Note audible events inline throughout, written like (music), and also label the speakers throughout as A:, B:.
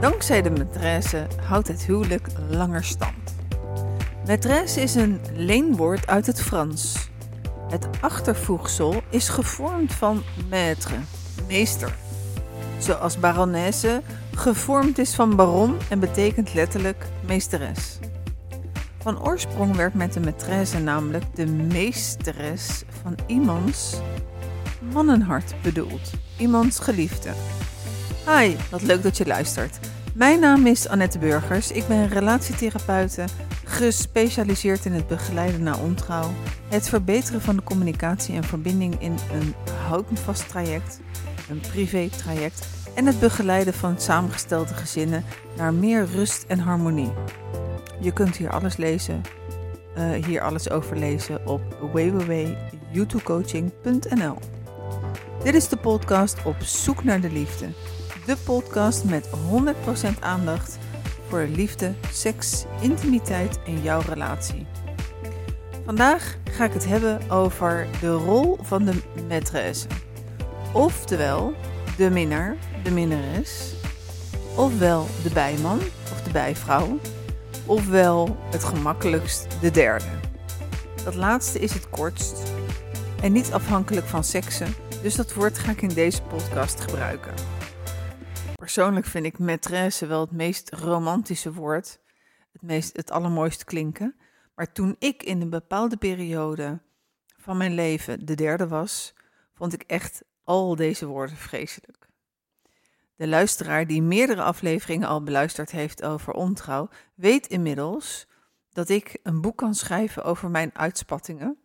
A: Dankzij de maîtresse houdt het huwelijk langer stand. Maîtresse is een leenwoord uit het Frans. Het achtervoegsel is gevormd van maître, meester. Zoals baronesse gevormd is van baron en betekent letterlijk meesteres. Van oorsprong werd met de maîtresse namelijk de meesteres van iemands mannenhart bedoeld, iemands geliefde. Hi, wat leuk dat je luistert. Mijn naam is Annette Burgers. Ik ben relatietherapeute, gespecialiseerd in het begeleiden naar ontrouw, het verbeteren van de communicatie en verbinding in een houdvast traject, een privé-traject en het begeleiden van samengestelde gezinnen naar meer rust en harmonie. Je kunt hier alles lezen, uh, hier alles over lezen op www.youtubecoaching.nl. Dit is de podcast Op zoek naar de liefde. De podcast met 100% aandacht voor liefde, seks, intimiteit en jouw relatie. Vandaag ga ik het hebben over de rol van de maîtresse. Oftewel de minnaar, de minnares. Ofwel de bijman of de bijvrouw. Ofwel het gemakkelijkst de derde. Dat laatste is het kortst en niet afhankelijk van seksen, dus dat woord ga ik in deze podcast gebruiken. Persoonlijk vind ik maîtresse wel het meest romantische woord, het, meest, het allermooist klinken. Maar toen ik in een bepaalde periode van mijn leven de derde was, vond ik echt al deze woorden vreselijk. De luisteraar die meerdere afleveringen al beluisterd heeft over ontrouw, weet inmiddels dat ik een boek kan schrijven over mijn uitspattingen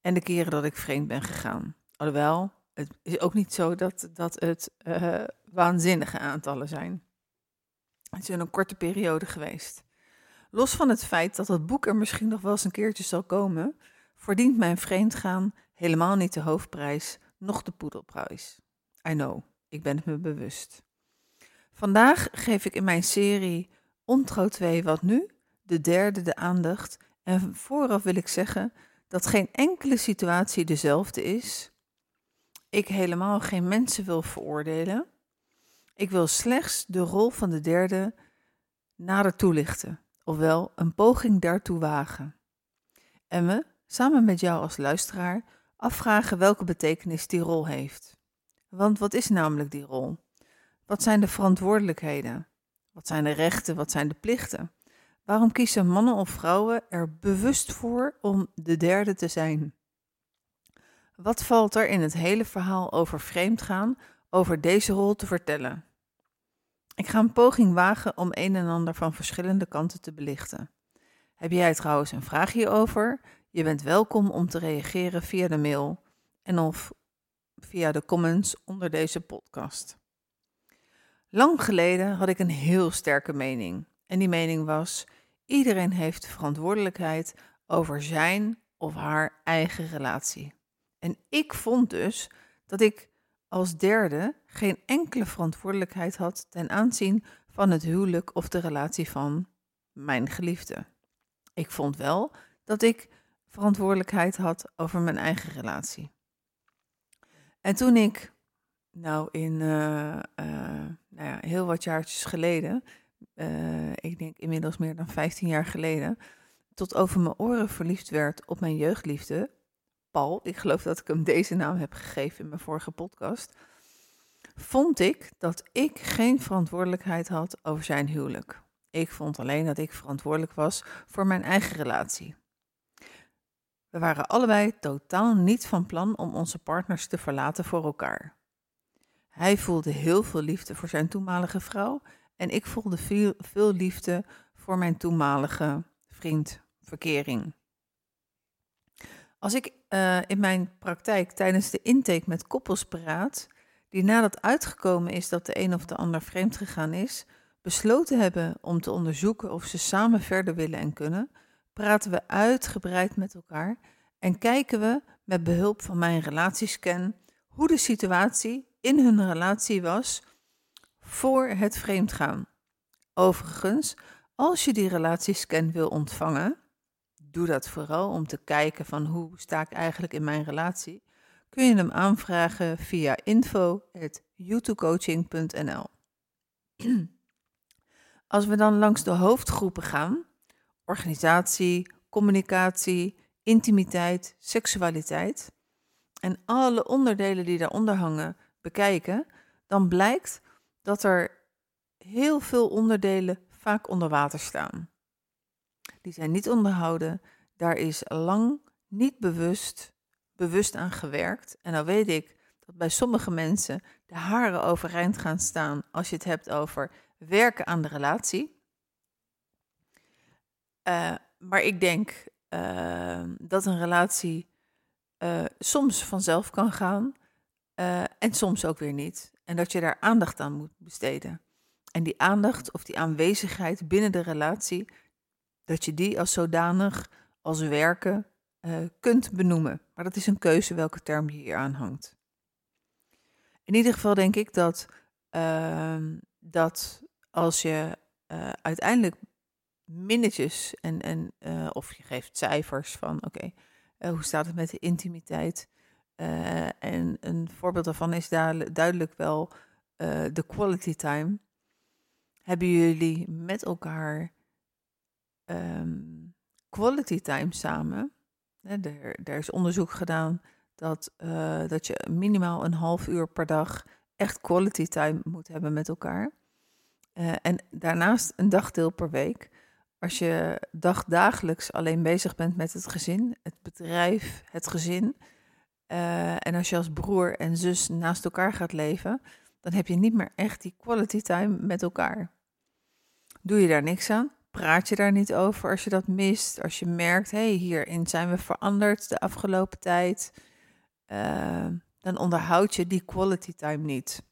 A: en de keren dat ik vreemd ben gegaan. Alhoewel, het is ook niet zo dat, dat het uh, waanzinnige aantallen zijn. Het is in een korte periode geweest. Los van het feit dat het boek er misschien nog wel eens een keertje zal komen, verdient mijn vreemdgaan helemaal niet de hoofdprijs, noch de poedelprijs. I know, ik ben het me bewust. Vandaag geef ik in mijn serie Ontrouw 2 Wat Nu, de derde de aandacht. En vooraf wil ik zeggen dat geen enkele situatie dezelfde is. Ik helemaal geen mensen wil veroordelen. Ik wil slechts de rol van de derde nader toelichten, ofwel een poging daartoe wagen. En we, samen met jou als luisteraar, afvragen welke betekenis die rol heeft. Want wat is namelijk die rol? Wat zijn de verantwoordelijkheden? Wat zijn de rechten? Wat zijn de plichten? Waarom kiezen mannen of vrouwen er bewust voor om de derde te zijn? Wat valt er in het hele verhaal over vreemdgaan over deze rol te vertellen? Ik ga een poging wagen om een en ander van verschillende kanten te belichten. Heb jij trouwens een vraag hierover? Je bent welkom om te reageren via de mail en of via de comments onder deze podcast. Lang geleden had ik een heel sterke mening. En die mening was: iedereen heeft verantwoordelijkheid over zijn of haar eigen relatie. En ik vond dus dat ik als derde geen enkele verantwoordelijkheid had ten aanzien van het huwelijk of de relatie van mijn geliefde. Ik vond wel dat ik verantwoordelijkheid had over mijn eigen relatie. En toen ik, nou in uh, uh, nou ja, heel wat jaartjes geleden, uh, ik denk inmiddels meer dan 15 jaar geleden, tot over mijn oren verliefd werd op mijn jeugdliefde, Paul, ik geloof dat ik hem deze naam heb gegeven in mijn vorige podcast, vond ik dat ik geen verantwoordelijkheid had over zijn huwelijk. Ik vond alleen dat ik verantwoordelijk was voor mijn eigen relatie. We waren allebei totaal niet van plan om onze partners te verlaten voor elkaar. Hij voelde heel veel liefde voor zijn toenmalige vrouw en ik voelde veel, veel liefde voor mijn toenmalige vriend, verkering. Als ik uh, in mijn praktijk tijdens de intake met koppels praat, die nadat uitgekomen is dat de een of de ander vreemd gegaan is, besloten hebben om te onderzoeken of ze samen verder willen en kunnen, praten we uitgebreid met elkaar en kijken we met behulp van mijn relatiescan hoe de situatie in hun relatie was voor het vreemdgaan. Overigens, als je die relatiescan wil ontvangen, doe dat vooral om te kijken van hoe sta ik eigenlijk in mijn relatie. Kun je hem aanvragen via info.youtubecoaching.nl (clears throat) Als we dan langs de hoofdgroepen gaan, organisatie, communicatie, intimiteit, seksualiteit en alle onderdelen die daaronder hangen bekijken, dan blijkt dat er heel veel onderdelen vaak onder water staan. Die zijn niet onderhouden, daar is lang niet bewust, bewust aan gewerkt. En dan weet ik dat bij sommige mensen de haren overeind gaan staan als je het hebt over werken aan de relatie. Uh, maar ik denk uh, dat een relatie uh, soms vanzelf kan gaan en soms ook weer niet. En dat je daar aandacht aan moet besteden. En die aandacht of die aanwezigheid binnen de relatie, dat je die als zodanig als werken kunt benoemen. Maar dat is een keuze welke term je hier aanhangt. In ieder geval denk ik dat, ehm, dat als je uiteindelijk minnetjes en, en uh, of je geeft cijfers van oké, hoe staat het met de intimiteit? En een voorbeeld daarvan is duidelijk wel de quality time. Hebben jullie met elkaar um, quality time samen? Er, er, is onderzoek gedaan dat, dat je minimaal een half uur per dag echt quality time moet hebben met elkaar. en daarnaast een dagdeel per week. Als je dagdagelijks alleen bezig bent met het gezin, het bedrijf, het gezin. Uh, en als je als broer en zus naast elkaar gaat leven, dan heb je niet meer echt die quality time met elkaar. Doe je daar niks aan? Praat je daar niet over als je dat mist? Als je merkt, hé, hey, hierin zijn we veranderd de afgelopen tijd. Uh, dan onderhoud je die quality time niet.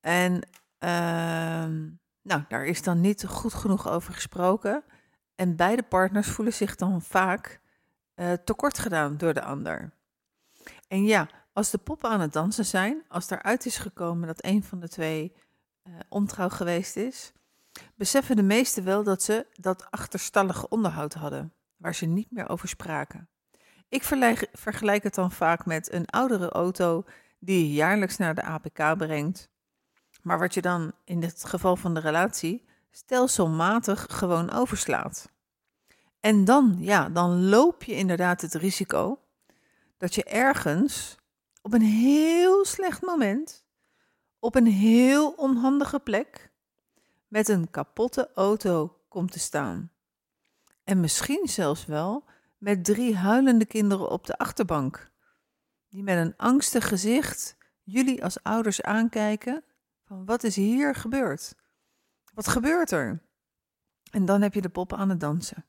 A: En uh, nou, daar is dan niet goed genoeg over gesproken. En beide partners voelen zich dan vaak uh, tekort gedaan door de ander. En ja, als de poppen aan het dansen zijn, als eruit is gekomen dat een van de twee uh, ontrouw geweest is, beseffen de meesten wel dat ze dat achterstallige onderhoud hadden, waar ze niet meer over spraken. Ik vergelijk het dan vaak met een oudere auto die je jaarlijks naar de APK brengt maar wat je dan in het geval van de relatie stelselmatig gewoon overslaat. En dan, ja, dan loop je inderdaad het risico dat je ergens op een heel slecht moment, op een heel onhandige plek, met een kapotte auto komt te staan. En misschien zelfs wel met drie huilende kinderen op de achterbank, die met een angstig gezicht jullie als ouders aankijken van wat is hier gebeurd? Wat gebeurt er? En dan heb je de poppen aan het dansen.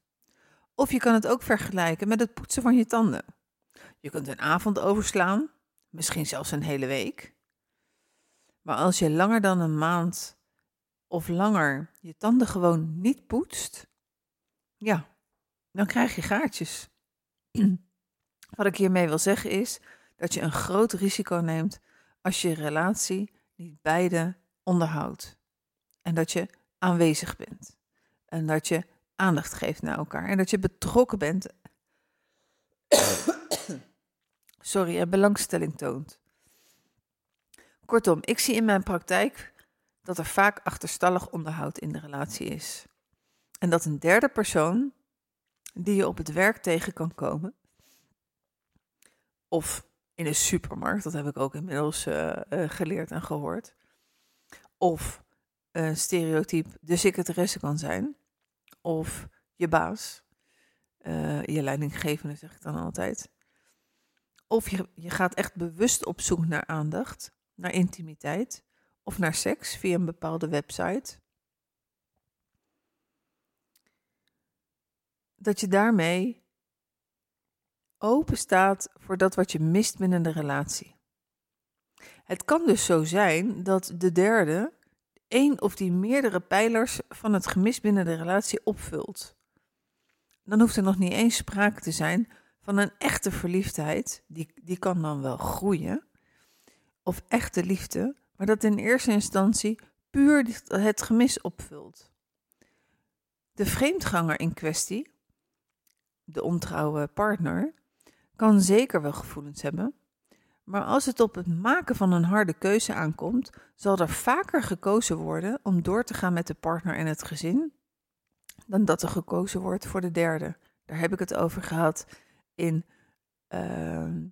A: Of je kan het ook vergelijken met het poetsen van je tanden. Je kunt een avond overslaan, misschien zelfs een hele week. Maar als je langer dan een maand of langer je tanden gewoon niet poetst, ja, dan krijg je gaatjes. (clears throat) Wat ik hiermee wil zeggen is dat je een groot risico neemt als je relatie niet beide onderhoudt. En dat je aanwezig bent. En dat je aandacht geeft naar elkaar. En dat je betrokken bent. (coughs) Sorry, en belangstelling toont. Kortom, ik zie in mijn praktijk dat er vaak achterstallig onderhoud in de relatie is. En dat een derde persoon die je op het werk tegen kan komen, of in een supermarkt, dat heb ik ook inmiddels uh, uh, geleerd en gehoord. Of een stereotype de secretaresse kan zijn, of je baas, uh, je leidinggevende zeg ik dan altijd. Of je, je gaat echt bewust op zoek naar aandacht, naar intimiteit of naar seks via een bepaalde website. Dat je daarmee open staat voor dat wat je mist binnen de relatie. Het kan dus zo zijn dat de derde één of die meerdere pijlers van het gemis binnen de relatie opvult. Dan hoeft er nog niet eens sprake te zijn van een echte verliefdheid, die, die kan dan wel groeien, of echte liefde, maar dat in eerste instantie puur het gemis opvult. De vreemdganger in kwestie, de ontrouwe partner, kan zeker wel gevoelens hebben, Maar als het op het maken van een harde keuze aankomt, zal er vaker gekozen worden om door te gaan met de partner en het gezin, dan dat er gekozen wordt voor de derde. Daar heb ik het over gehad in ehm,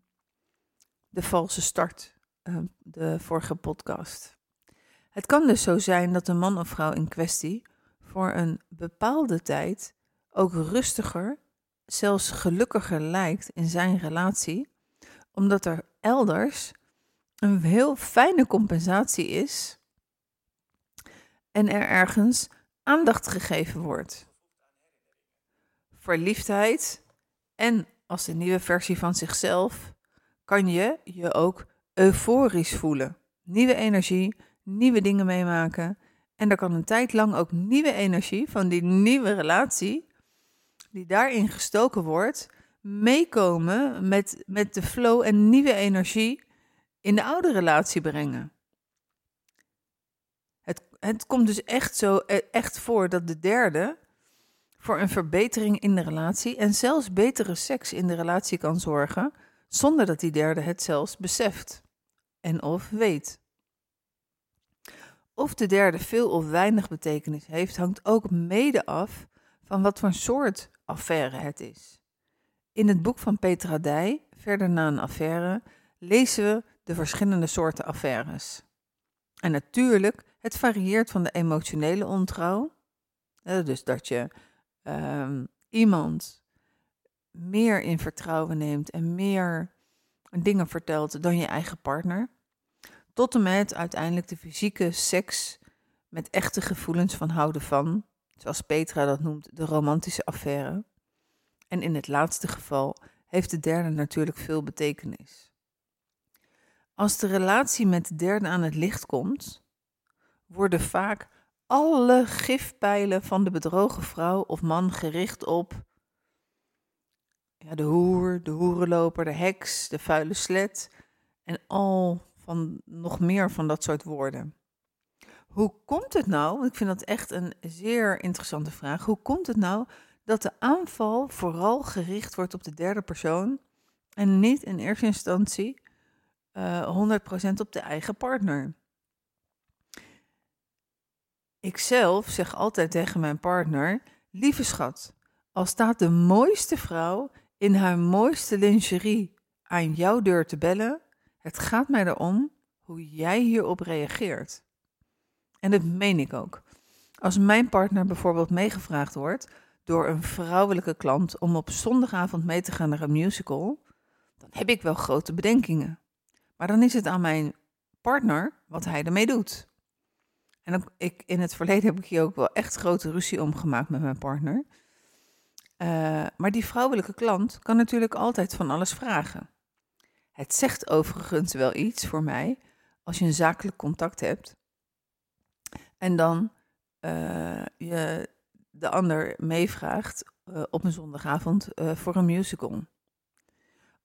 A: de valse start, de vorige podcast. Het kan dus zo zijn dat de man of vrouw in kwestie voor een bepaalde tijd ook rustiger, zelfs gelukkiger lijkt in zijn relatie, omdat er elders een heel fijne compensatie is en er ergens aandacht gegeven wordt. Verliefdheid en als een nieuwe versie van zichzelf kan je je ook euforisch voelen. Nieuwe energie, nieuwe dingen meemaken. En er kan een tijd lang ook nieuwe energie van die nieuwe relatie, die daarin gestoken wordt, meekomen met, met de flow en nieuwe energie in de oude relatie brengen. Het, het komt dus echt zo e, echt voor dat de derde voor een verbetering in de relatie en zelfs betere seks in de relatie kan zorgen, zonder dat die derde het zelfs beseft en of weet. Of de derde veel of weinig betekenis heeft, hangt ook mede af van wat voor soort affaire het is. In het boek van Petra Dij, Verder na een affaire, lezen we de verschillende soorten affaires. En natuurlijk, het varieert van de emotionele ontrouw, dus dat je um, iemand meer in vertrouwen neemt en meer dingen vertelt dan je eigen partner, tot en met uiteindelijk de fysieke seks met echte gevoelens van houden van, zoals Petra dat noemt, de romantische affaire. En in het laatste geval heeft de derde natuurlijk veel betekenis. Als de relatie met de derde aan het licht komt, worden vaak alle gifpijlen van de bedrogen vrouw of man gericht op ja, de hoer, de hoerenloper, de heks, de vuile slet en al van nog meer van dat soort woorden. Hoe komt het nou, ik vind dat echt een zeer interessante vraag, hoe komt het nou dat de aanval vooral gericht wordt op de derde persoon en niet in eerste instantie uh, eh, 100% op de eigen partner? Ik zelf zeg altijd tegen mijn partner: Lieve schat, als staat de mooiste vrouw in haar mooiste lingerie aan jouw deur te bellen, het gaat mij erom hoe jij hierop reageert. En dat meen ik ook. Als mijn partner bijvoorbeeld meegevraagd wordt door een vrouwelijke klant om op zondagavond mee te gaan naar een musical, dan heb ik wel grote bedenkingen. Maar dan is het aan mijn partner wat hij ermee doet. En ik, in het verleden heb ik hier ook wel echt grote ruzie om gemaakt met mijn partner. Uh, maar die vrouwelijke klant kan natuurlijk altijd van alles vragen. Het zegt overigens wel iets voor mij als je een zakelijk contact hebt en dan uh, je de ander meevraagt uh, op een zondagavond voor een musical.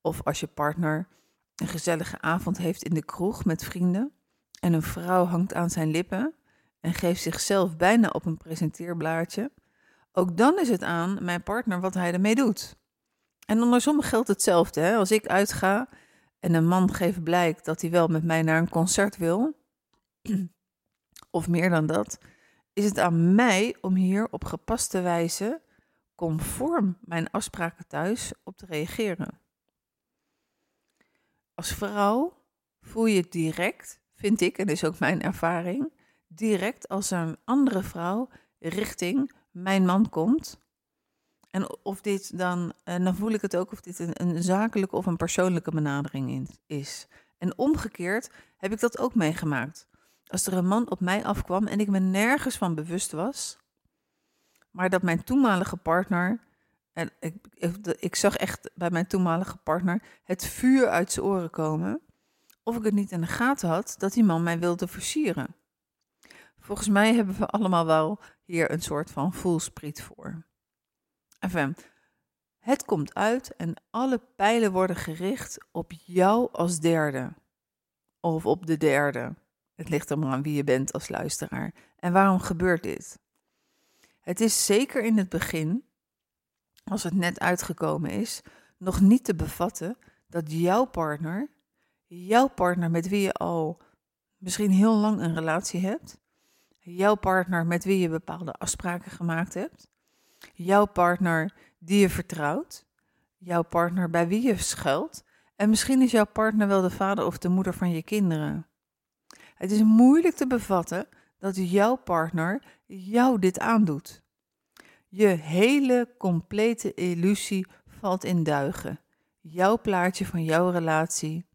A: Of als je partner een gezellige avond heeft in de kroeg met vrienden en een vrouw hangt aan zijn lippen en geeft zichzelf bijna op een presenteerblaadje, ook dan is het aan mijn partner wat hij ermee doet. En andersom geldt hetzelfde. Hè? Als ik uitga en een man geeft blijk dat hij wel met mij naar een concert wil, (clears throat) of meer dan dat, is het aan mij om hier op gepaste wijze, conform mijn afspraken thuis, op te reageren. Als vrouw voel je direct, vind ik, en is ook mijn ervaring, direct als een andere vrouw richting mijn man komt. En of dit dan, en dan voel ik het ook of dit een, een zakelijke of een persoonlijke benadering is. En omgekeerd heb ik dat ook meegemaakt. Als er een man op mij afkwam en ik me nergens van bewust was, maar dat mijn toenmalige partner, en ik, ik, ik zag echt bij mijn toenmalige partner het vuur uit zijn oren komen, of ik het niet in de gaten had dat die man mij wilde versieren. Volgens mij hebben we allemaal wel hier een soort van voelspriet voor. Enfin, het komt uit en alle pijlen worden gericht op jou als derde. Of op de derde. Het ligt maar aan wie je bent als luisteraar. En waarom gebeurt dit? Het is zeker in het begin, als het net uitgekomen is, nog niet te bevatten dat jouw partner jouw partner met wie je al misschien heel lang een relatie hebt, jouw partner met wie je bepaalde afspraken gemaakt hebt, jouw partner die je vertrouwt, jouw partner bij wie je schuilt en misschien is jouw partner wel de vader of de moeder van je kinderen. Het is moeilijk te bevatten dat jouw partner jou dit aandoet. Je hele complete illusie valt in duigen. Jouw plaatje van jouw relatie.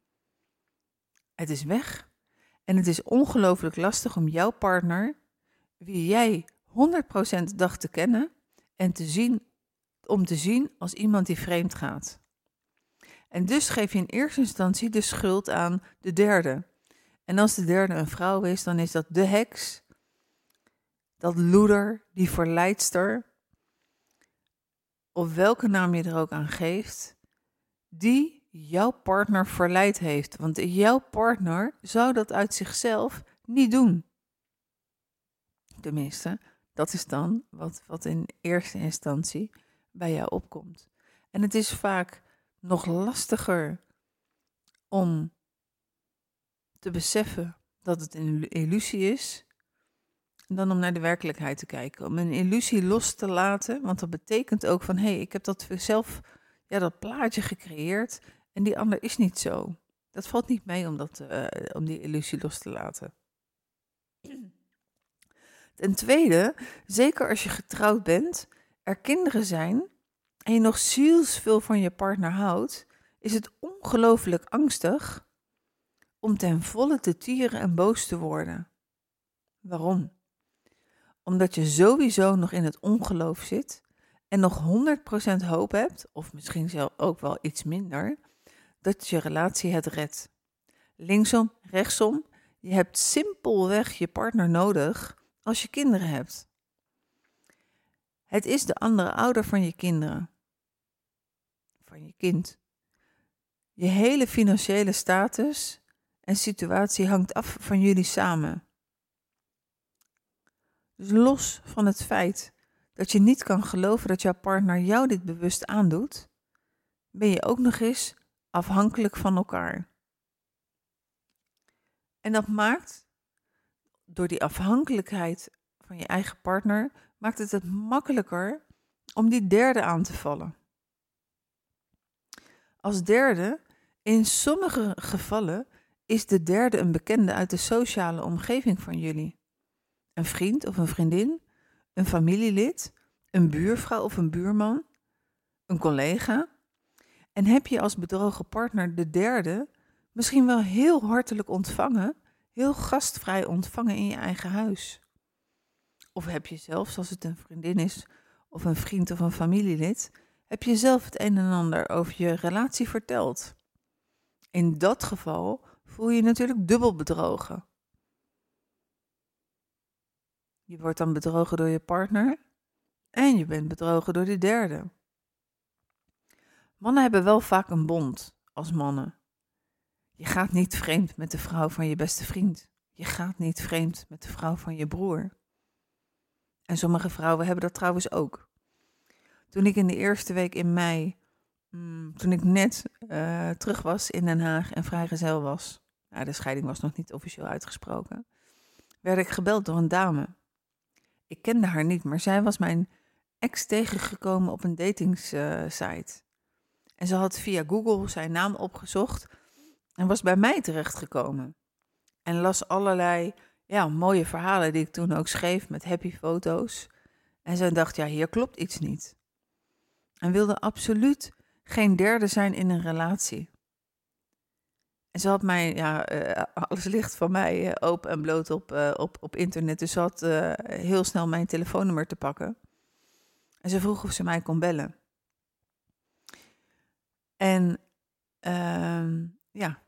A: Het is weg. En het is ongelooflijk lastig om jouw partner, wie jij 100% dacht te kennen, en te zien, om te zien als iemand die vreemd gaat. En dus geef je in eerste instantie de schuld aan de derde. En als de derde een vrouw is, dan is dat de heks, dat loeder, die verleidster, of welke naam je er ook aan geeft, die jouw partner verleid heeft. Want jouw partner zou dat uit zichzelf niet doen. Tenminste, dat is dan wat, wat in eerste instantie bij jou opkomt. En het is vaak nog lastiger om te beseffen dat het een illusie is, dan om naar de werkelijkheid te kijken. Om een illusie los te laten, want dat betekent ook van hé, hey, ik heb dat zelf, ja, dat plaatje gecreëerd en die ander is niet zo. Dat valt niet mee om, dat, uh, om die illusie los te laten. Ten tweede, zeker als je getrouwd bent, er kinderen zijn en je nog zielsveel van je partner houdt, is het ongelooflijk angstig om ten volle te tieren en boos te worden. Waarom? Omdat je sowieso nog in het ongeloof zit en nog 100% hoop hebt, of misschien zelf ook wel iets minder, dat je relatie het redt. Linksom, rechtsom, je hebt simpelweg je partner nodig als je kinderen hebt. Het is de andere ouder van je kinderen. Van je kind. Je hele financiële status en situatie hangt af van jullie samen. Dus los van het feit dat je niet kan geloven dat jouw partner jou dit bewust aandoet, ben je ook nog eens afhankelijk van elkaar. En dat maakt, door die afhankelijkheid van je eigen partner, maakt het het makkelijker om die derde aan te vallen. Als derde, in sommige gevallen is de derde een bekende uit de sociale omgeving van jullie. Een vriend of een vriendin, een familielid, een buurvrouw of een buurman, een collega. En heb je als bedrogen partner de derde misschien wel heel hartelijk ontvangen, heel gastvrij ontvangen in je eigen huis. Of heb je zelfs, als het een vriendin is, of een vriend of een familielid, heb je zelf het een en ander over je relatie verteld. In dat geval voel je je natuurlijk dubbel bedrogen. Je wordt dan bedrogen door je partner en je bent bedrogen door de derde. Mannen hebben wel vaak een bond als mannen. Je gaat niet vreemd met de vrouw van je beste vriend. Je gaat niet vreemd met de vrouw van je broer. En sommige vrouwen hebben dat trouwens ook. Toen ik in de eerste week in mei, mm, toen ik net uh, terug was in Den Haag en vrijgezel was, nou, de scheiding was nog niet officieel uitgesproken, werd ik gebeld door een dame. Ik kende haar niet, maar zij was mijn ex tegengekomen op een datingsite. en ze had via Google zijn naam opgezocht en was bij mij terechtgekomen. En las allerlei ja, mooie verhalen die ik toen ook schreef met happy foto's. En zij dacht, ja, hier klopt iets niet. En wilde absoluut geen derde zijn in een relatie. En ze had mij, ja, uh, alles ligt van mij uh, open en bloot op, uh, op, op internet. Dus ze had heel snel mijn telefoonnummer te pakken. En ze vroeg of ze mij kon bellen. En ehm, ja,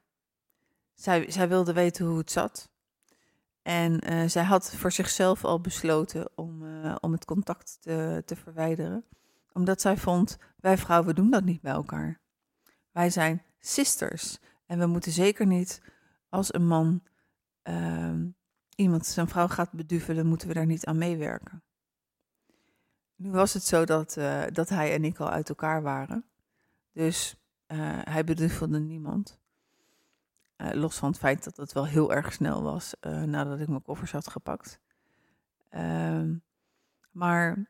A: zij, zij wilde weten hoe het zat. En uh, zij had voor zichzelf al besloten om, uh, om het contact te, te verwijderen. Omdat zij vond, wij vrouwen doen dat niet bij elkaar. Wij zijn sisters. En we moeten zeker niet als een man uh, iemand zijn vrouw gaat beduvelen, moeten we daar niet aan meewerken. Nu was het zo dat, uh, dat hij en ik al uit elkaar waren. Dus hij beduvelde niemand. Los van het feit dat het wel heel erg snel was nadat ik mijn koffers had gepakt. Ehm, maar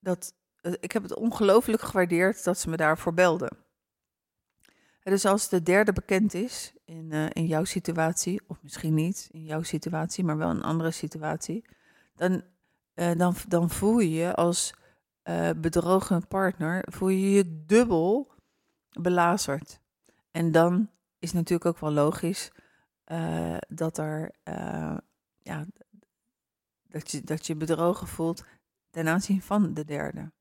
A: dat, ik heb het ongelooflijk gewaardeerd dat ze me daarvoor belden. Dus als de derde bekend is in, in jouw situatie, of misschien niet in jouw situatie, maar wel een andere situatie, dan, dan, dan voel je je als bedrogen partner, voel je je dubbel belazerd. En dan is natuurlijk ook wel logisch uh, dat er, uh, ja, dat je, dat je bedrogen voelt ten aanzien van de derde.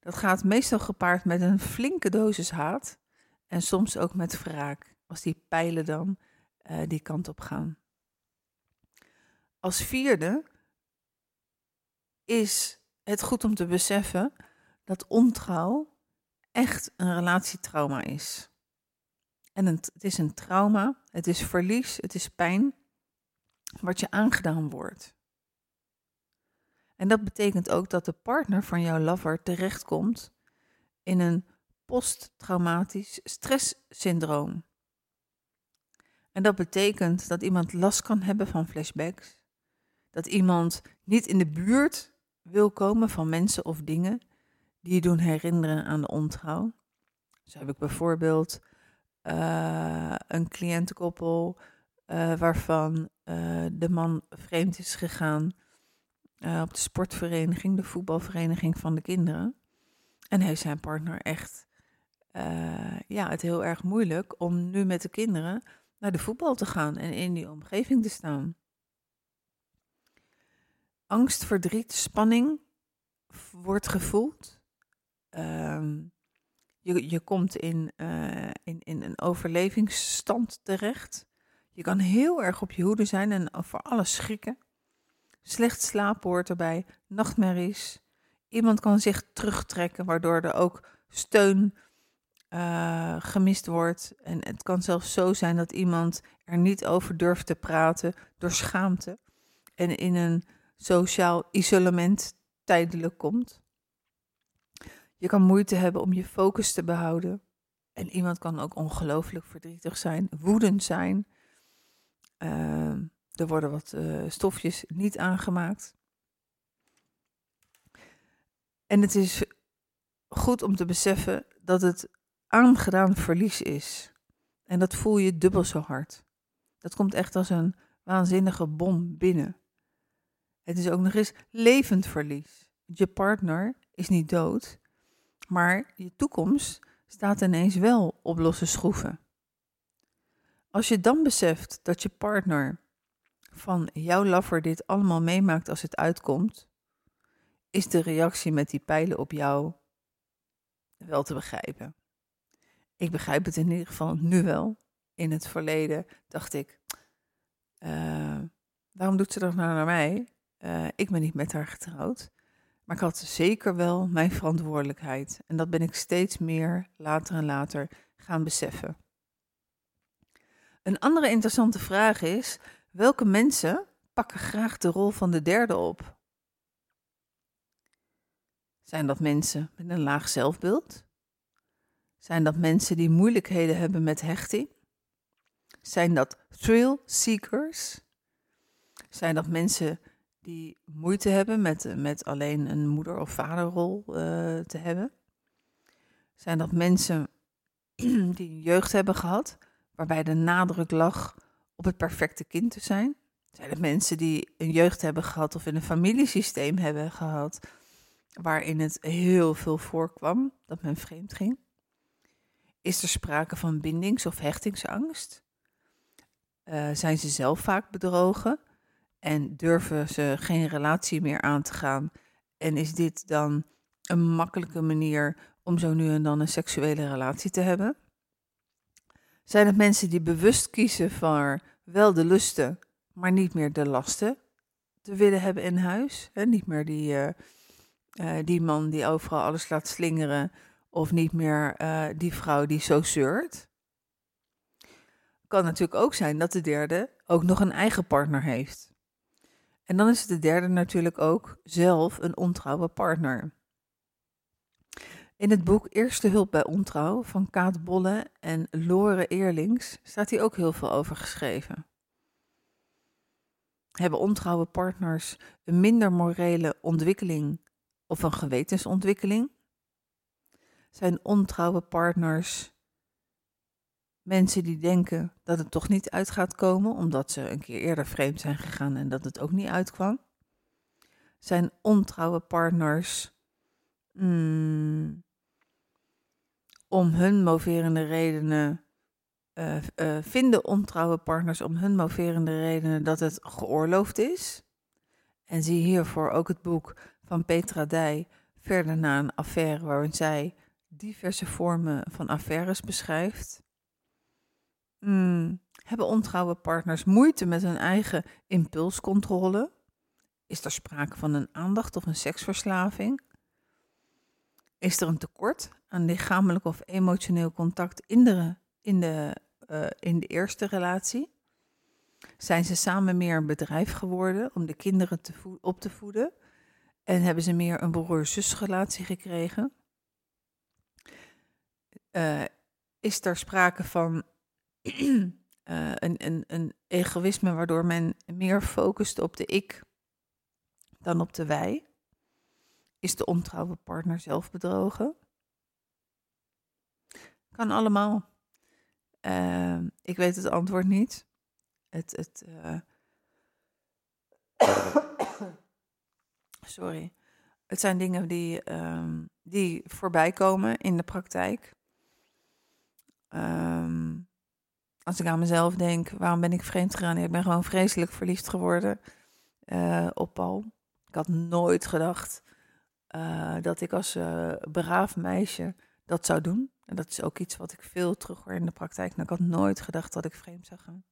A: Dat gaat meestal gepaard met een flinke dosis haat en soms ook met wraak, als die pijlen dan die kant op gaan. Als vierde is het goed om te beseffen dat ontrouw echt een relatietrauma is. En het, is een trauma, het is verlies, het is pijn wat je aangedaan wordt. En dat betekent ook dat de partner van jouw lover terechtkomt in een posttraumatisch stresssyndroom. En dat betekent dat iemand last kan hebben van flashbacks, dat iemand niet in de buurt wil komen van mensen of dingen die je doen herinneren aan de ontrouw. Zo heb ik bijvoorbeeld uh, een cliëntenkoppel uh, waarvan uh, de man vreemd is gegaan op de sportvereniging, de voetbalvereniging van de kinderen. En heeft zijn partner echt ja, het heel erg moeilijk om nu met de kinderen naar de voetbal te gaan en in die omgeving te staan angst, verdriet, spanning wordt gevoeld. Ehm, je, je komt in, uh, in, in een overlevingsstand terecht. Je kan heel erg op je hoede zijn en voor alles schrikken. Slecht slapen hoort erbij, nachtmerries. Iemand kan zich terugtrekken, waardoor er ook steun uh, gemist wordt. En het kan zelfs zo zijn dat iemand er niet over durft te praten door schaamte. En in een sociaal isolement tijdelijk komt. Je kan moeite hebben om je focus te behouden. En iemand kan ook ongelooflijk verdrietig zijn, woedend zijn. Uh, er worden wat uh, stofjes niet aangemaakt. En het is goed om te beseffen dat het aangedaan verlies is. En dat voel je dubbel zo hard. Dat komt echt als een waanzinnige bom binnen. Het is ook nog eens levend verlies. Je partner is niet dood, maar je toekomst staat ineens wel op losse schroeven. Als je dan beseft dat je partner van jouw lover dit allemaal meemaakt als het uitkomt, is de reactie met die pijlen op jou wel te begrijpen. Ik begrijp het in ieder geval nu wel. In het verleden dacht ik, uh, waarom doet ze dat nou naar mij? Uh, ik ben niet met haar getrouwd. Maar ik had zeker wel mijn verantwoordelijkheid. En dat ben ik steeds meer later en later gaan beseffen. Een andere interessante vraag is: welke mensen pakken graag de rol van de derde op? Zijn dat mensen met een laag zelfbeeld? Zijn dat mensen die moeilijkheden hebben met hechting? Zijn dat thrill seekers? Zijn dat mensen die moeite hebben met, met alleen een moeder- of vaderrol uh, te hebben? Zijn dat mensen (clears throat) die een jeugd hebben gehad, waarbij de nadruk lag op het perfecte kind te zijn? Zijn het mensen die een jeugd hebben gehad of in een familiesysteem hebben gehad, waarin het heel veel voorkwam dat men vreemd ging? Is er sprake van bindings- of hechtingsangst? Uh, zijn ze zelf vaak bedrogen? En durven ze geen relatie meer aan te gaan? En is dit dan een makkelijke manier om zo nu en dan een seksuele relatie te hebben? Zijn het mensen die bewust kiezen voor wel de lusten, maar niet meer de lasten te willen hebben in huis? En niet meer die, uh, uh, die man die overal alles laat slingeren, of niet meer uh, die vrouw die zo zeurt? Kan natuurlijk ook zijn dat de derde ook nog een eigen partner heeft. En dan is de derde natuurlijk ook zelf een ontrouwe partner. In het boek Eerste Hulp bij Ontrouw van Kaat Bolle en Lore Eerlings staat hier ook heel veel over geschreven. Hebben ontrouwe partners een minder morele ontwikkeling of een gewetensontwikkeling? Zijn ontrouwe partners mensen die denken dat het toch niet uit gaat komen, omdat ze een keer eerder vreemd zijn gegaan en dat het ook niet uitkwam? Zijn ontrouwe partners mm, om hun moverende redenen uh, uh, vinden ontrouwe partners om hun moverende redenen dat het geoorloofd is. En zie hiervoor ook het boek van Petra Dij, verder naar een affaire waarin zij diverse vormen van affaires beschrijft. Hmm, hebben ontrouwe partners moeite met hun eigen impulscontrole? Is er sprake van een aandacht of een seksverslaving? Is er een tekort aan lichamelijk of emotioneel contact in de, in de, uh, in de eerste relatie? Zijn ze samen meer een bedrijf geworden om de kinderen te op te voeden? En hebben ze meer een broer-zusrelatie gekregen? Uh, is er sprake van uh, (clears throat) een, een, een egoïsme waardoor men meer focust op de ik dan op de wij? Is de ontrouwe partner zelf bedrogen? Kan allemaal. Uh, ik weet het antwoord niet. Het, het, uh... (coughs) Sorry. Het zijn dingen die, uh, die voorbij komen in de praktijk. Ehm, als ik aan mezelf denk, waarom ben ik vreemd gegaan? Ik ben gewoon vreselijk verliefd geworden uh, op Paul. Ik had nooit gedacht uh, dat ik als uh, braaf meisje dat zou doen. En dat is ook iets wat ik veel terug hoor in de praktijk. Nou, ik had nooit gedacht dat ik vreemd zou gaan.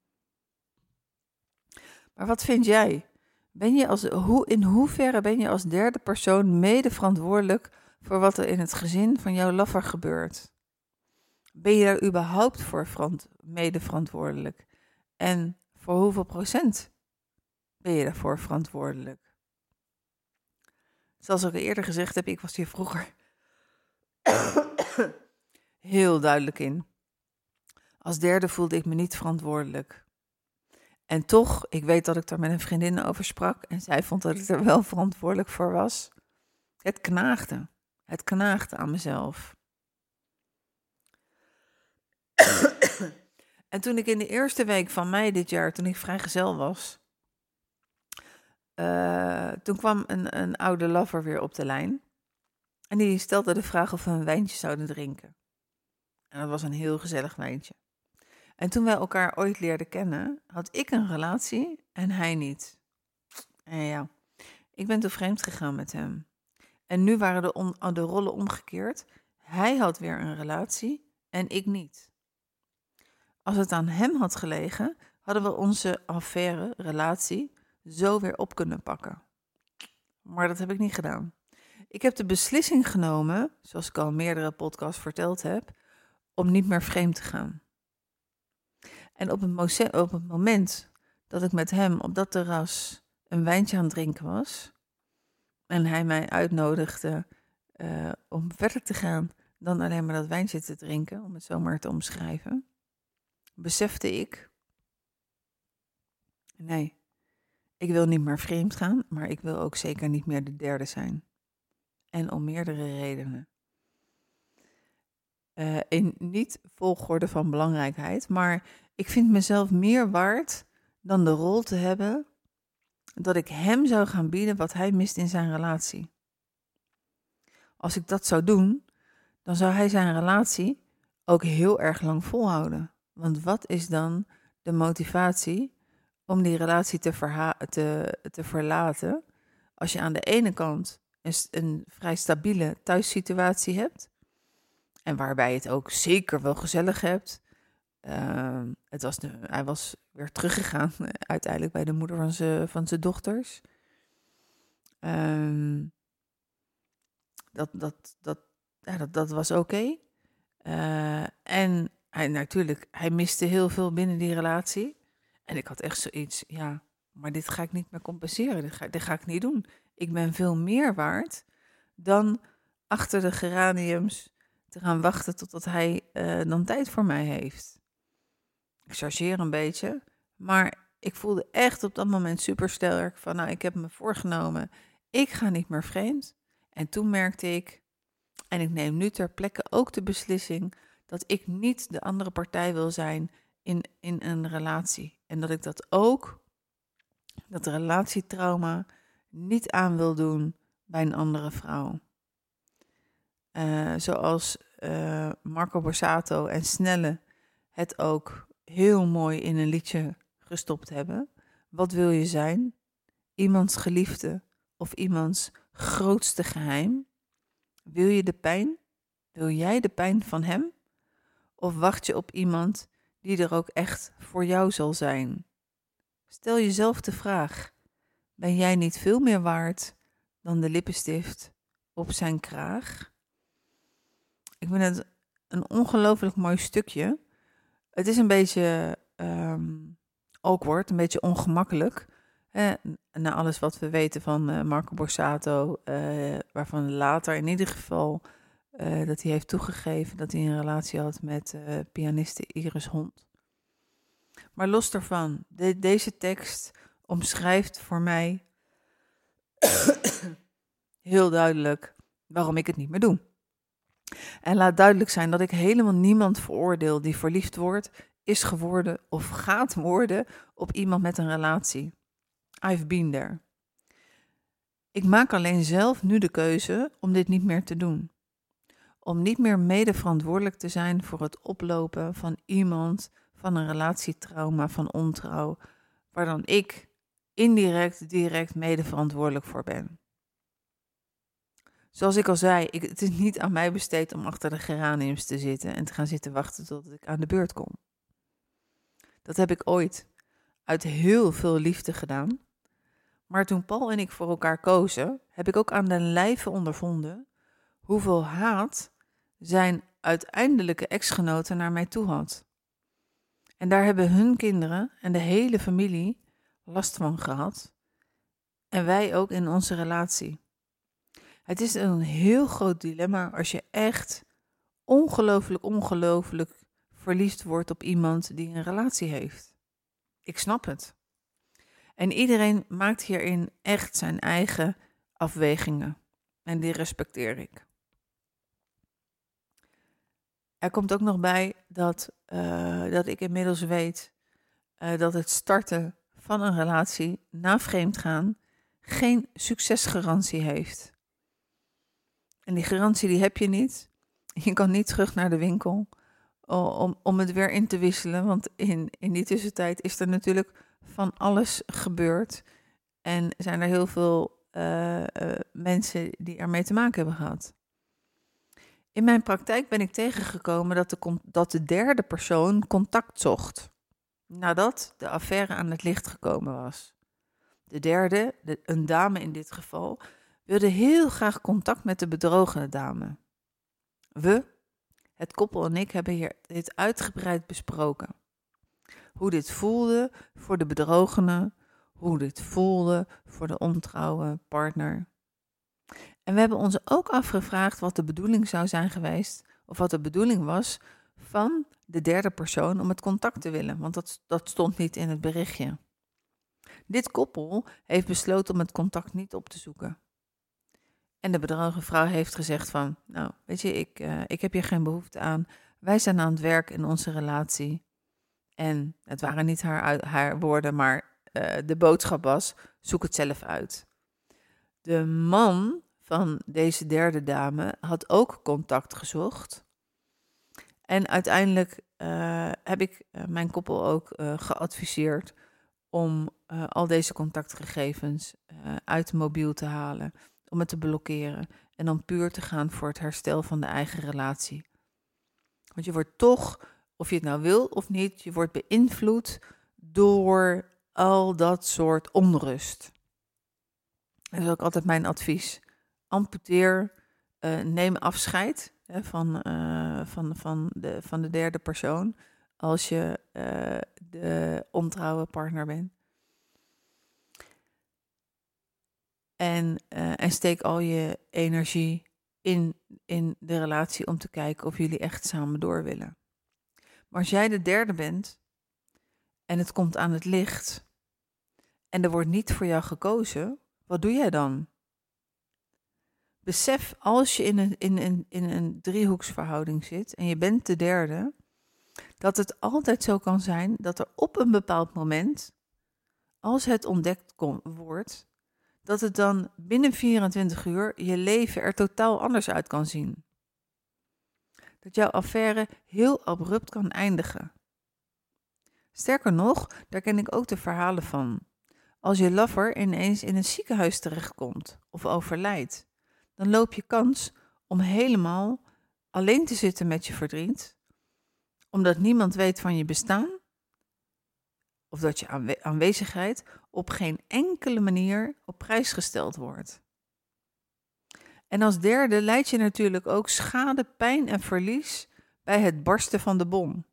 A: Maar wat vind jij? Ben je als, hoe, in hoeverre ben je als derde persoon mede verantwoordelijk voor wat er in het gezin van jouw laffer gebeurt? Ben je daar überhaupt voor mede verantwoordelijk? En voor hoeveel procent ben je daarvoor verantwoordelijk? Zoals ik eerder gezegd heb, ik was hier vroeger (coughs) heel duidelijk in. Als derde voelde ik me niet verantwoordelijk. En toch, ik weet dat ik daar met een vriendin over sprak en zij vond dat ik er wel verantwoordelijk voor was. Het knaagde. Het knaagde aan mezelf. (coughs) en toen ik in de eerste week van mei dit jaar, toen ik vrijgezel was, uh, toen kwam een, een oude lover weer op de lijn. En die stelde de vraag of we een wijntje zouden drinken. En dat was een heel gezellig wijntje. En toen wij elkaar ooit leerden kennen, had ik een relatie en hij niet. En ja, ik ben toen vreemd gegaan met hem. En nu waren de, de rollen omgekeerd. Hij had weer een relatie en ik niet. Als het aan hem had gelegen, hadden we onze affaire, relatie, zo weer op kunnen pakken. Maar dat heb ik niet gedaan. Ik heb de beslissing genomen, zoals ik al meerdere podcasts verteld heb, om niet meer vreemd te gaan. En op het, op moment dat ik met hem op dat terras een wijntje aan het drinken was, en hij mij uitnodigde uh, om verder te gaan dan alleen maar dat wijntje te drinken, om het zo maar te omschrijven, besefte ik, nee, ik wil niet meer vreemd gaan, maar ik wil ook zeker niet meer de derde zijn. En om meerdere redenen. Uh, in niet volgorde van belangrijkheid, maar ik vind mezelf meer waard dan de rol te hebben dat ik hem zou gaan bieden wat hij mist in zijn relatie. Als ik dat zou doen, dan zou hij zijn relatie ook heel erg lang volhouden. Want wat is dan de motivatie om die relatie te, te, te verlaten als je aan de ene kant een, vrij stabiele thuissituatie hebt en waarbij je het ook zeker wel gezellig hebt. Uh, het was hij was weer teruggegaan (laughs) uiteindelijk bij de moeder van zijn van dochters. Uh, dat, dat, dat, ja, dat, dat was oké. Uh, en hij, natuurlijk, hij miste heel veel binnen die relatie. En ik had echt zoiets, ja, maar dit ga ik niet meer compenseren. Dit ga, ik niet doen. Ik ben veel meer waard dan achter de geraniums te gaan wachten totdat hij uh, dan tijd voor mij heeft. Ik chargeer een beetje, maar ik voelde echt op dat moment super sterk van, nou, ik heb me voorgenomen, ik ga niet meer vreemd. En toen merkte ik, en ik neem nu ter plekke ook de beslissing dat ik niet de andere partij wil zijn in, in een relatie. En dat ik dat ook, dat relatietrauma, niet aan wil doen bij een andere vrouw. Uh, zoals uh, Marco Borsato en Snelle het ook heel mooi in een liedje gestopt hebben. Wat wil je zijn? Iemands geliefde of iemands grootste geheim? Wil je de pijn? Wil jij de pijn van hem? Of wacht je op iemand die er ook echt voor jou zal zijn? Stel jezelf de vraag: ben jij niet veel meer waard dan de lippenstift op zijn kraag? Ik vind het een ongelooflijk mooi stukje. Het is een beetje um, awkward, een beetje ongemakkelijk. Na alles wat we weten van uh, Marco Borsato, uh, waarvan later in ieder geval uh, dat hij heeft toegegeven dat hij een relatie had met pianiste Iris Hond. Maar los daarvan, de, deze tekst omschrijft voor mij (coughs) heel duidelijk waarom ik het niet meer doe. En laat duidelijk zijn dat ik helemaal niemand veroordeel die verliefd wordt, is geworden of gaat worden op iemand met een relatie. I've been there. Ik maak alleen zelf nu de keuze om dit niet meer te doen. Om niet meer mede verantwoordelijk te zijn voor het oplopen van iemand van een relatietrauma, van ontrouw, waar dan ik indirect, direct mede verantwoordelijk voor ben. Zoals ik al zei, ik, het is niet aan mij besteed om achter de geraniums te zitten en te gaan zitten wachten tot ik aan de beurt kom. Dat heb ik ooit uit heel veel liefde gedaan. Maar toen Paul en ik voor elkaar kozen, heb ik ook aan de lijve ondervonden hoeveel haat zijn uiteindelijke exgenoten naar mij toe had. En daar hebben hun kinderen en de hele familie last van gehad. En wij ook in onze relatie. Het is een heel groot dilemma als je echt ongelooflijk, ongelooflijk verliefd wordt op iemand die een relatie heeft. Ik snap het. En iedereen maakt hierin echt zijn eigen afwegingen. En die respecteer ik. Er komt ook nog bij dat, uh, dat ik inmiddels weet uh, dat het starten van een relatie na vreemdgaan geen succesgarantie heeft. En die garantie die heb je niet. Je kan niet terug naar de winkel om, om het weer in te wisselen. Want in, in die tussentijd is er natuurlijk van alles gebeurd. En zijn er heel veel uh, mensen die ermee te maken hebben gehad. In mijn praktijk ben ik tegengekomen dat de, dat de derde persoon contact zocht. Nadat de affaire aan het licht gekomen was. De derde, de, een dame in dit geval, wilde heel graag contact met de bedrogene dame. We, het koppel en ik, hebben hier dit uitgebreid besproken. Hoe dit voelde voor de bedrogene, hoe dit voelde voor de ontrouwe partner. En we hebben ons ook afgevraagd wat de bedoeling zou zijn geweest, of wat de bedoeling was van de derde persoon om het contact te willen, want dat, dat stond niet in het berichtje. Dit koppel heeft besloten om het contact niet op te zoeken. En de bedrogen vrouw heeft gezegd van, nou, weet je, ik, uh, ik heb hier geen behoefte aan. Wij zijn aan het werk in onze relatie. En het waren niet haar, haar woorden, maar uh, de boodschap was, zoek het zelf uit. De man van deze derde dame had ook contact gezocht. En uiteindelijk uh, heb ik mijn koppel ook geadviseerd om al deze contactgegevens uit de mobiel te halen om het te blokkeren en dan puur te gaan voor het herstel van de eigen relatie. Want je wordt toch, of je het nou wil of niet, je wordt beïnvloed door al dat soort onrust. Dat is ook altijd mijn advies. Amputeer, uh, neem afscheid hè, van, uh, van, van, de, van de derde persoon als je uh, de ontrouwe partner bent. En, en steek al je energie in, in de relatie om te kijken of jullie echt samen door willen. Maar als jij de derde bent en het komt aan het licht en er wordt niet voor jou gekozen, wat doe jij dan? Besef als je in een, in, in een driehoeksverhouding zit en je bent de derde, dat het altijd zo kan zijn dat er op een bepaald moment, als het ontdekt wordt, dat het dan binnen 24 uur je leven er totaal anders uit kan zien. Dat jouw affaire heel abrupt kan eindigen. Sterker nog, daar ken ik ook de verhalen van. Als je lover ineens in een ziekenhuis terechtkomt of overlijdt, dan loop je kans om helemaal alleen te zitten met je verdriet, omdat niemand weet van je bestaan of dat je aanwezigheid op geen enkele manier op prijs gesteld wordt. En als derde leid je natuurlijk ook schade, pijn en verlies bij het barsten van de bom.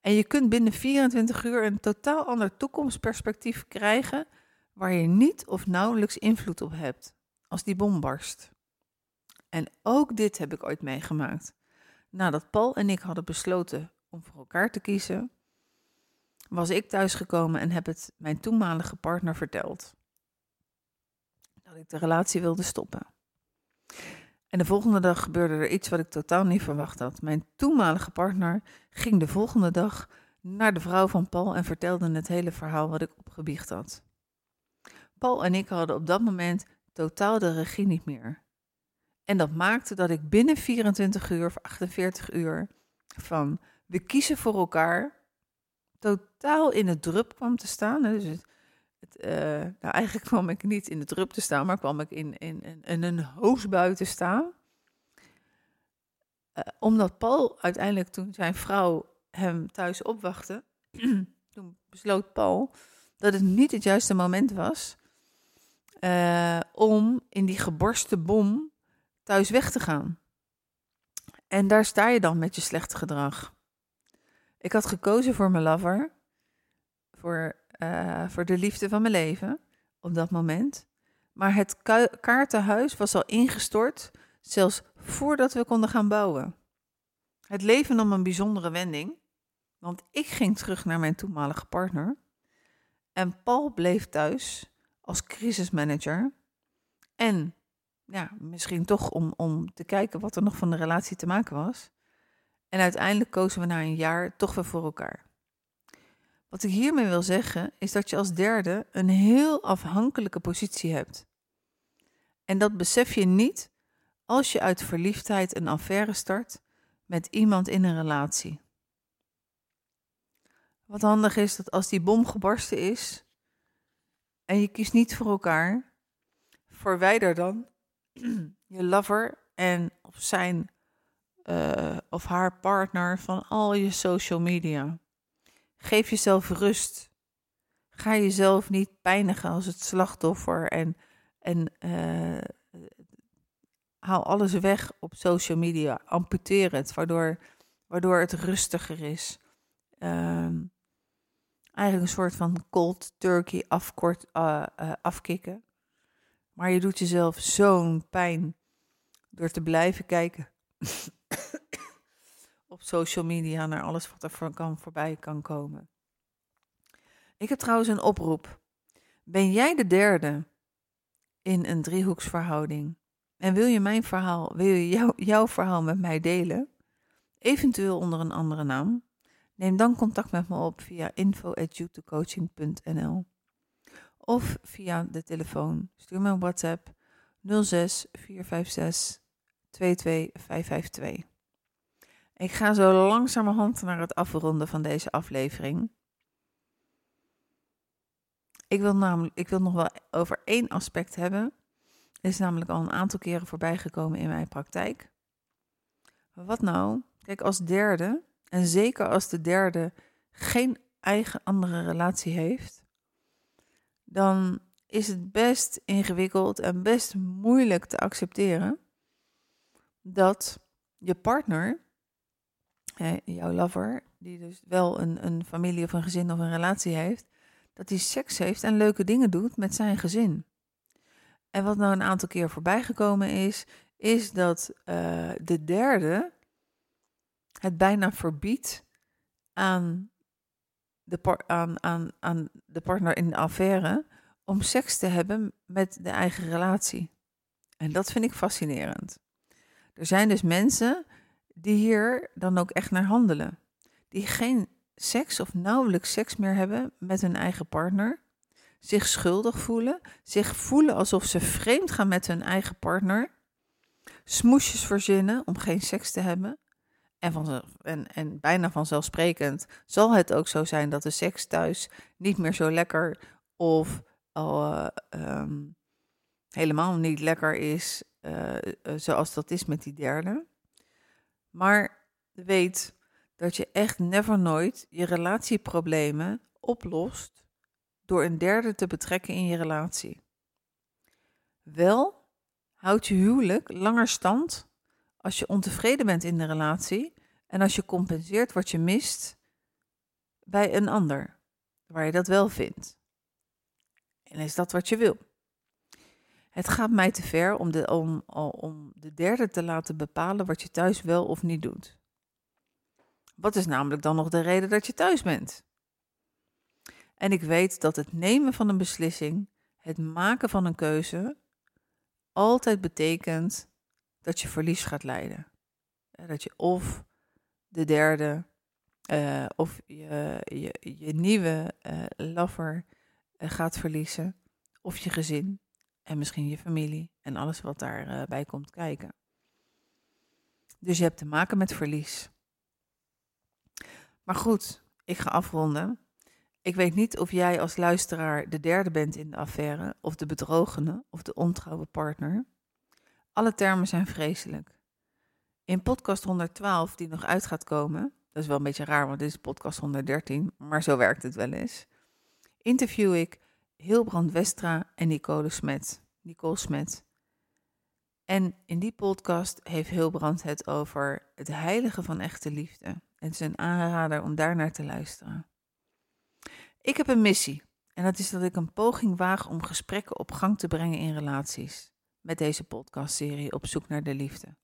A: En je kunt binnen 24 uur een totaal ander toekomstperspectief krijgen waar je niet of nauwelijks invloed op hebt als die bom barst. En ook dit heb ik ooit meegemaakt. Nadat Paul en ik hadden besloten om voor elkaar te kiezen, was ik thuisgekomen en heb het mijn toenmalige partner verteld. Dat ik de relatie wilde stoppen. En de volgende dag gebeurde er iets wat ik totaal niet verwacht had. Mijn toenmalige partner ging de volgende dag naar de vrouw van Paul en vertelde het hele verhaal wat ik opgebiecht had. Paul en ik hadden op dat moment totaal de regie niet meer. En dat maakte dat ik binnen 24 uur of 48 uur van we kiezen voor elkaar totaal in het drup kwam te staan. Dus het, uh, nou, eigenlijk kwam ik niet in de drup te staan, maar kwam ik in, in, een hoosbui te staan. Uh, omdat Paul uiteindelijk, toen zijn vrouw hem thuis opwachtte, (clears throat) toen besloot Paul dat het niet het juiste moment was uh, om in die geborste bom thuis weg te gaan. En daar sta je dan met je slechte gedrag. Ik had gekozen voor mijn lover, voor, uh, voor de liefde van mijn leven op dat moment. Maar het kaartenhuis was al ingestort, zelfs voordat we konden gaan bouwen. Het leven nam een bijzondere wending, want ik ging terug naar mijn toenmalige partner en Paul bleef thuis als crisismanager. En ja, misschien toch om, om te kijken wat er nog van de relatie te maken was. En uiteindelijk kozen we na een jaar toch weer voor elkaar. Wat ik hiermee wil zeggen is dat je als derde een heel afhankelijke positie hebt. En dat besef je niet als je uit verliefdheid een affaire start met iemand in een relatie. Wat handig is dat als die bom gebarsten is en je kiest niet voor elkaar, verwijder dan (clears throat) je lover en zijn uh, of haar partner van al je social media. Geef jezelf rust. Ga jezelf niet pijnigen als het slachtoffer en, en uh, haal alles weg op social media. Amputeer het, waardoor, waardoor het rustiger is. Uh, eigenlijk een soort van cold turkey afkort, uh, afkicken. Maar je doet jezelf zo'n pijn door te blijven kijken (coughs) op social media naar alles wat er voor kan, voorbij kan komen. Ik heb trouwens een oproep. Ben jij de derde in een driehoeksverhouding? En wil je mijn verhaal, wil je jou, jouw verhaal met mij delen? Eventueel onder een andere naam? Neem dan contact met me op via info.youtubecoaching.nl of via de telefoon. Stuur me een WhatsApp 06 456 22552. Ik ga zo langzamerhand naar het afronden van deze aflevering. Ik wil, namelijk, ik wil nog wel over één aspect hebben. is namelijk al een aantal keren voorbijgekomen in mijn praktijk. Wat nou? Kijk, als derde, en zeker als de derde geen eigen andere relatie heeft, dan is het best ingewikkeld en best moeilijk te accepteren dat je partner, jouw lover, die dus wel een, een familie of een gezin of een relatie heeft, dat hij seks heeft en leuke dingen doet met zijn gezin. En wat nou een aantal keer voorbij gekomen is, is dat uh, de derde het bijna verbiedt aan de, aan, aan, aan de partner in de affaire om seks te hebben met de eigen relatie. En dat vind ik fascinerend. Er zijn dus mensen die hier dan ook echt naar handelen. Die geen seks of nauwelijks seks meer hebben met hun eigen partner. Zich schuldig voelen. Zich voelen alsof ze vreemd gaan met hun eigen partner. Smoesjes verzinnen om geen seks te hebben. En, van, en, en bijna vanzelfsprekend zal het ook zo zijn dat de seks thuis niet meer zo lekker of uh, um, helemaal niet lekker is, uh, zoals dat is met die derde. Maar weet dat je echt never nooit je relatieproblemen oplost door een derde te betrekken in je relatie. Wel houdt je huwelijk langer stand als je ontevreden bent in de relatie en als je compenseert wat je mist bij een ander, waar je dat wel vindt. En is dat wat je wil? Het gaat mij te ver om de, om, om de derde te laten bepalen wat je thuis wel of niet doet. Wat is namelijk dan nog de reden dat je thuis bent? En ik weet dat het nemen van een beslissing, het maken van een keuze, altijd betekent dat je verlies gaat leiden. Dat je of de derde uh, of je, je, je nieuwe uh, lover gaat verliezen, of je gezin en misschien je familie en alles wat daarbij bij komt kijken. Dus je hebt te maken met verlies. Maar goed, ik ga afronden. Ik weet niet of jij als luisteraar de derde bent in de affaire, of de bedrogene, of de ontrouwe partner. Alle termen zijn vreselijk. In podcast 112, die nog uit gaat komen, dat is wel een beetje raar, want dit is podcast 113, maar zo werkt het wel eens, interview ik Hilbrand Westra en Nicole Smet. Nicole Smet. En in die podcast heeft Hilbrand het over het heilige van echte liefde. Het is een aanrader om daar naar te luisteren. Ik heb een missie. En dat is dat ik een poging waag om gesprekken op gang te brengen in relaties. Met deze podcastserie Op zoek naar de liefde.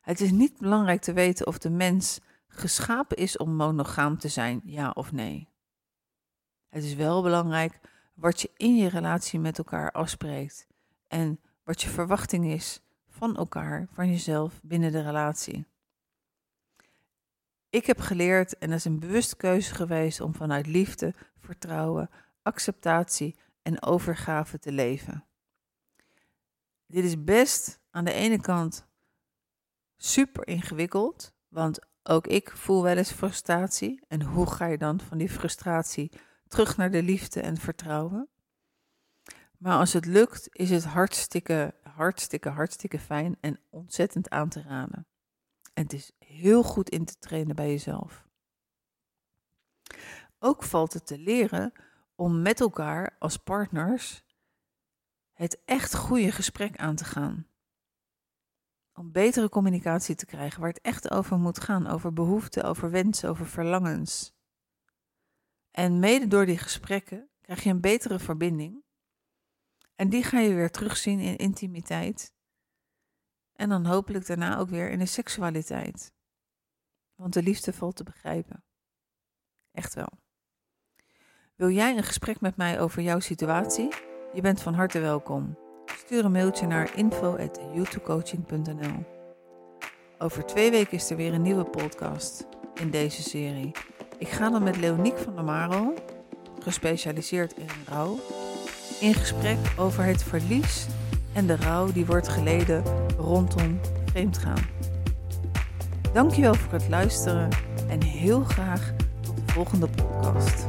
A: Het is niet belangrijk te weten of de mens geschapen is om monogaam te zijn, ja of nee. Het is wel belangrijk wat je in je relatie met elkaar afspreekt en wat je verwachting is van elkaar, van jezelf binnen de relatie. Ik heb geleerd, en dat is een bewuste keuze geweest, om vanuit liefde, vertrouwen, acceptatie en overgave te leven. Dit is best aan de ene kant super ingewikkeld, want ook ik voel wel eens frustratie. En hoe ga je dan van die frustratie terug naar de liefde en vertrouwen? Maar als het lukt, is het hartstikke, hartstikke, hartstikke fijn en ontzettend aan te raden. En het is heel goed in te trainen bij jezelf. Ook valt het te leren om met elkaar als partners het echt goede gesprek aan te gaan. Om betere communicatie te krijgen waar het echt over moet gaan, over behoeften, over wensen, over verlangens. En mede door die gesprekken krijg je een betere verbinding. En die ga je weer terugzien in intimiteit. En dan hopelijk daarna ook weer in de seksualiteit. Want de liefde valt te begrijpen. Echt wel. Wil jij een gesprek met mij over jouw situatie? Je bent van harte welkom. Stuur een mailtje naar info.youtubecoaching.nl Over twee weken is er weer een nieuwe podcast in deze serie. Ik ga dan met Leoniek van der Marel, gespecialiseerd in rouw, in gesprek over het verlies en de rouw die wordt geleden rondom vreemdgaan. Dankjewel voor het luisteren en heel graag tot de volgende podcast.